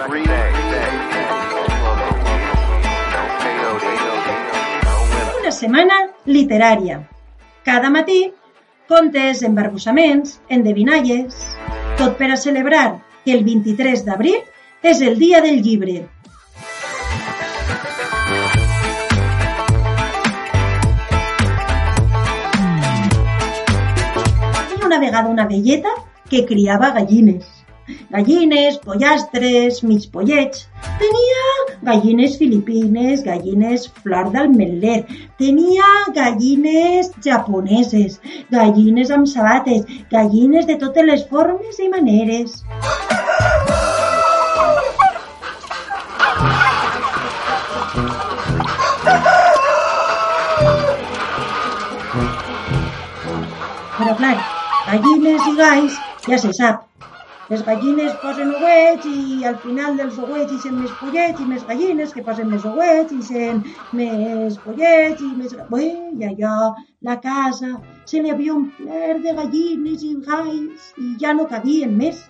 Una setmana literària. Cada matí, contes, embarbussaments, endevinalles... Tot per a celebrar que el 23 d'abril és el dia del llibre. Una vegada una velleta que criava gallines. Gallines, pollastres, mig pollets. Tenia gallines filipines, gallines flor d'almetler. Tenia gallines japoneses, gallines amb sabates, gallines de totes les formes i maneres. Però clar, gallines i galls ja se sap. Les gallines posen ouets i al final dels ouets hi més pollets i més gallines que posen més ouets i sent més pollets i més... Bé, i allò, la casa, se li havia omplert de gallines i galls i ja no cabien més.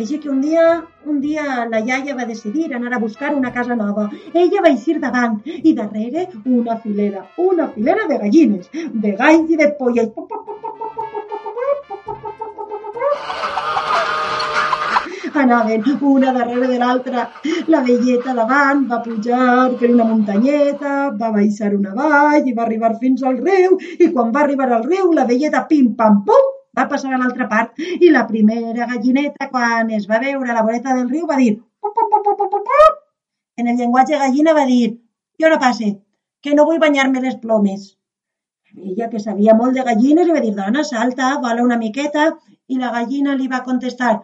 Així que un dia, un dia la iaia va decidir anar a buscar una casa nova. Ella va eixir davant i darrere una filera, una filera de gallines, de galls i de pollets. Anaven una darrere de l'altra. La velleta davant va pujar per una muntanyeta, va baixar una vall i va arribar fins al riu. I quan va arribar al riu, la velleta pim-pam-pum va passar a l'altra part i la primera gallineta, quan es va veure a la voreta del riu, va dir pup, pup, pup, pup, pup, pup. En el llenguatge gallina va dir jo no passe, que no vull banyar-me les plomes. Ella, que sabia molt de gallines, li va dir dona, salta, vola una miqueta, i la gallina li va contestar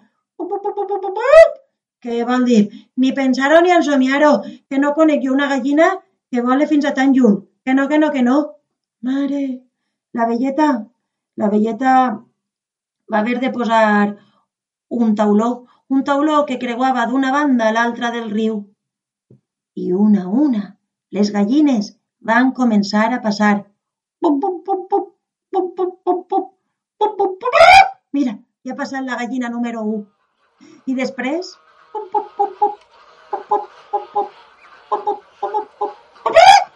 que vol dir ni pensar-ho ni ensomiar-ho, que no conec jo una gallina que vole fins a tan lluny, que no, que no, que no. Mare, la velleta, la velleta va haver de posar un tauló, un tauló que creuava d'una banda a l'altra del riu. I una a una, les gallines van començar a passar. Pup, pup, pup, pup, pup, pup, pup. Mira, ja ha passat la gallina número 1. I després...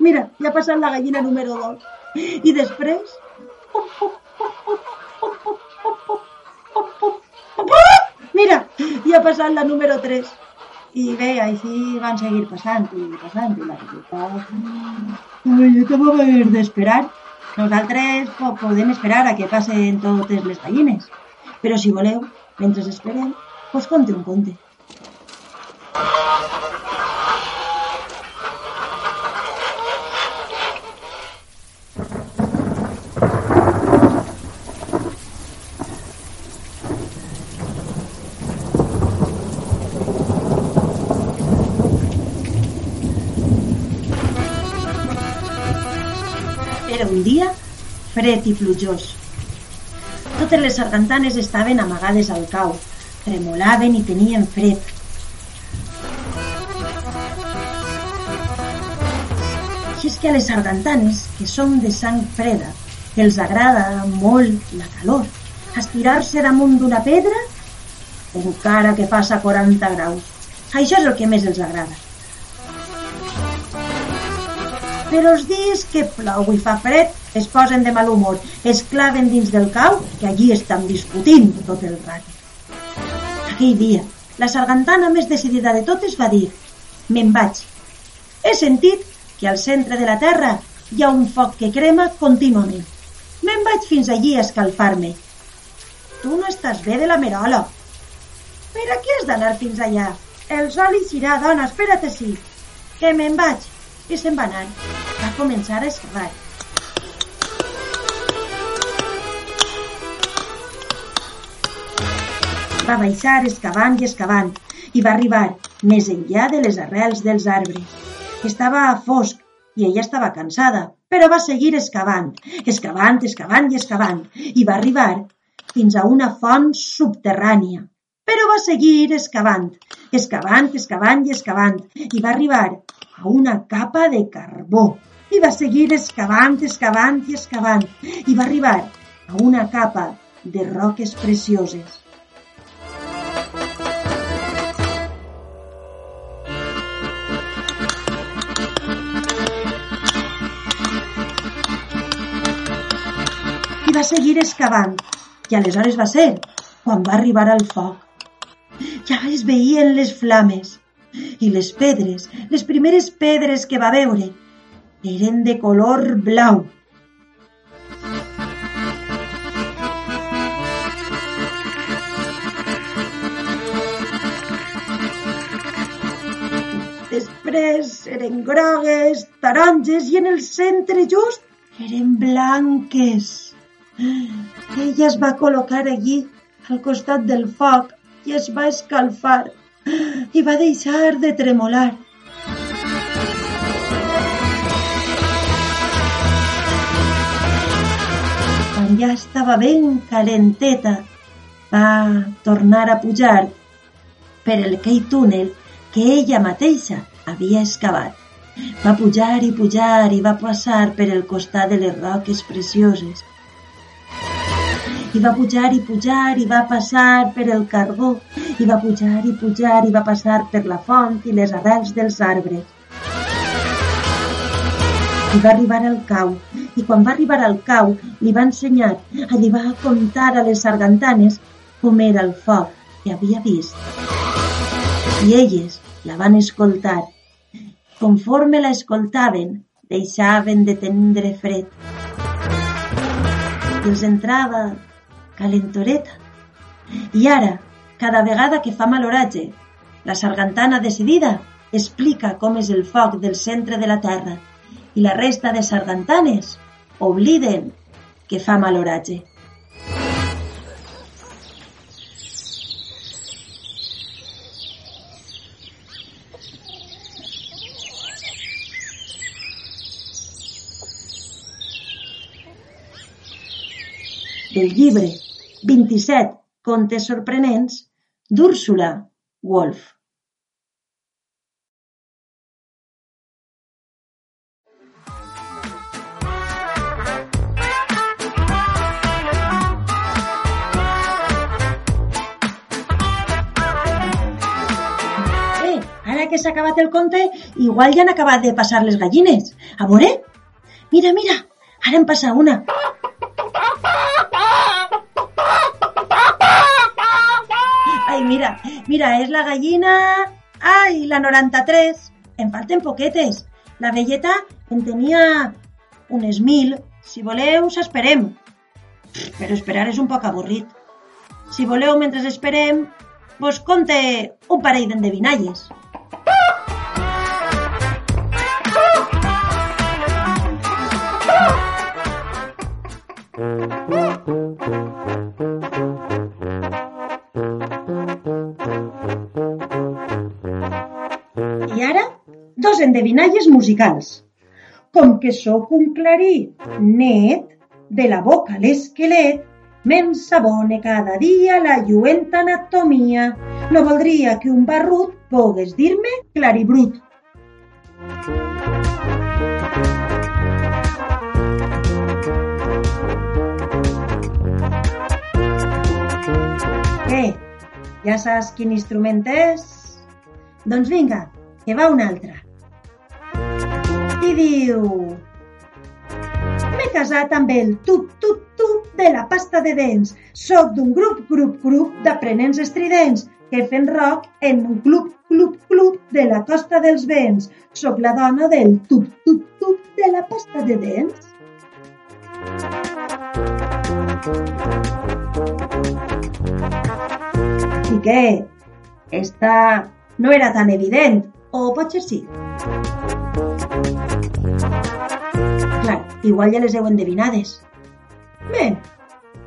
Mira, ja ha passat la gallina número 2. I després... Mira, ja ha passat la número 3. I bé, així van seguir passant i passant. I la veritat... Jo com ho d'esperar? Nosaltres podem esperar a que passen totes les gallines. Però si voleu, mentre esperem, us conte un conte. Era un dia fred i plujós. Totes les sargantanes estaven amagades al cau, tremolaven i tenien fred. I és que a les sargantanes, que són de sang freda, els agrada molt la calor, estirar-se damunt d'una pedra encara que passa 40 graus. Això és el que més els agrada. Però els dies que plou i fa fred es posen de mal humor, es claven dins del cau que allí estan discutint tot el rato. Aquell dia, la sargantana més decidida de totes va dir «Me'n vaig. He sentit que al centre de la terra hi ha un foc que crema contínuament. Me'n vaig fins allí a escalfar-me. Tu no estàs bé de la merola. Per a què has d'anar fins allà? El sol eixirà, dona, espera't així. Que me'n vaig. I se'n va anar. Va començar a escavar. Va baixar excavant i excavant i va arribar més enllà de les arrels dels arbres. Estava a fosc i ella estava cansada, però va seguir excavant, excavant, excavant i excavant, i va arribar fins a una font subterrània. Però va seguir excavant, excavant, excavant i excavant, i va arribar a una capa de carbó. I va seguir excavant, excavant i excavant, i va arribar a una capa de roques precioses. Seguir excavant. I aleshores va ser quan va arribar al foc. Ja es veien les flames i les pedres, les primeres pedres que va veure, eren de color blau. Després eren grogues, taronges i en el centre just eren blanques. Ella es va col·locar allí, al costat del foc, i es va escalfar i va deixar de tremolar. Quan ja estava ben calenteta, va tornar a pujar per el aquell túnel que ella mateixa havia excavat. Va pujar i pujar i va passar per el costat de les roques precioses i va pujar i pujar i va passar per el carbó i va pujar i pujar i va passar per la font i les arrels dels arbres. I va arribar al cau, i quan va arribar al cau li va ensenyar, allí va contar a les sargantanes com era el foc que havia vist. I elles la van escoltar. Conforme la escoltaven, deixaven de tindre fred. I els entrava calentoreta. I ara, cada vegada que fa mal oratge, la sargantana decidida explica com és el foc del centre de la terra i la resta de sargantanes obliden que fa mal oratge. Del 27 contes sorprenents d'Úrsula Wolf. Eh, que s'ha acabat el conte, igual ja han acabat de passar les gallines. A veure? Mira, mira, ara en passa una. Mira, mira, és la gallina... Ai, la 93. Em falten poquetes. La velleta en tenia unes mil. Si voleu, s'esperem. Però esperar és un poc avorrit. Si voleu, mentre esperem, vos conte un parell d'endevinalles. I endevinalles musicals. Com que sóc un clarí net, de la boca l'esquelet, m'ensabone cada dia la lluenta anatomia. No voldria que un barrut pogués dir-me claribrut. Què? Ja saps quin instrument és? Doncs vinga, que va un altre. Diu... M'he casat amb el tup-tup-tup de la pasta de dents. Soc d'un grup, grup, grup d'aprenents estridents que fent rock en un club, club, club de la costa dels vents. Soc la dona del tup-tup-tup de la pasta de dents. I què? Esta no era tan evident, o potser sí? Clar, igual ja les heu endevinades. Bé,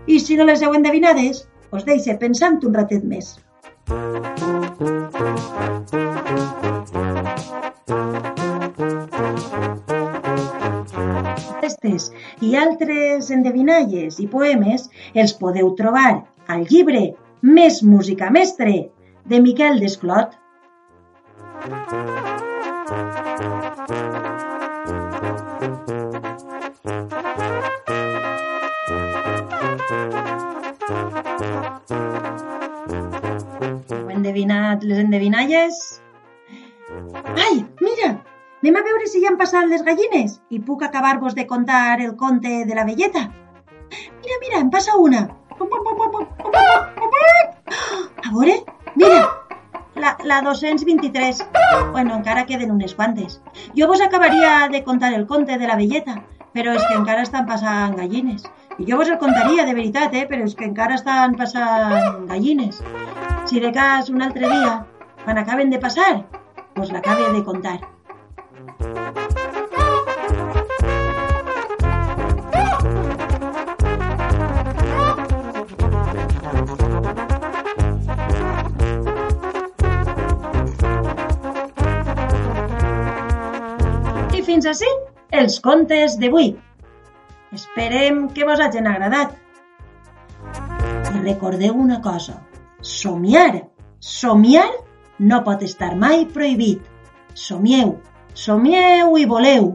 i si no les heu endevinades, us deixe pensant un ratet més. Aquestes i altres endevinalles i poemes els podeu trobar al llibre Més música mestre de Miquel Desclot. Heu endevinat les endevinalles? Ai, mira! Anem a veure si ja han passat les gallines i puc acabar-vos de contar el conte de la velleta. Mira, mira, em passa una. A veure, mira, la, la 223. Bueno, encara queden unes quantes. Jo vos acabaria de contar el conte de la velleta, però és que encara estan passant gallines. I jo vos el contaria, de veritat, eh? però és que encara estan passant gallines. Si de cas un altre dia, quan acaben de passar, vos l'acabe de contar. I fins ací els contes d'avui. Esperem que vos hagin agradat. I recordeu una cosa, somiar, somiar no pot estar mai prohibit. Somieu, somieu i voleu.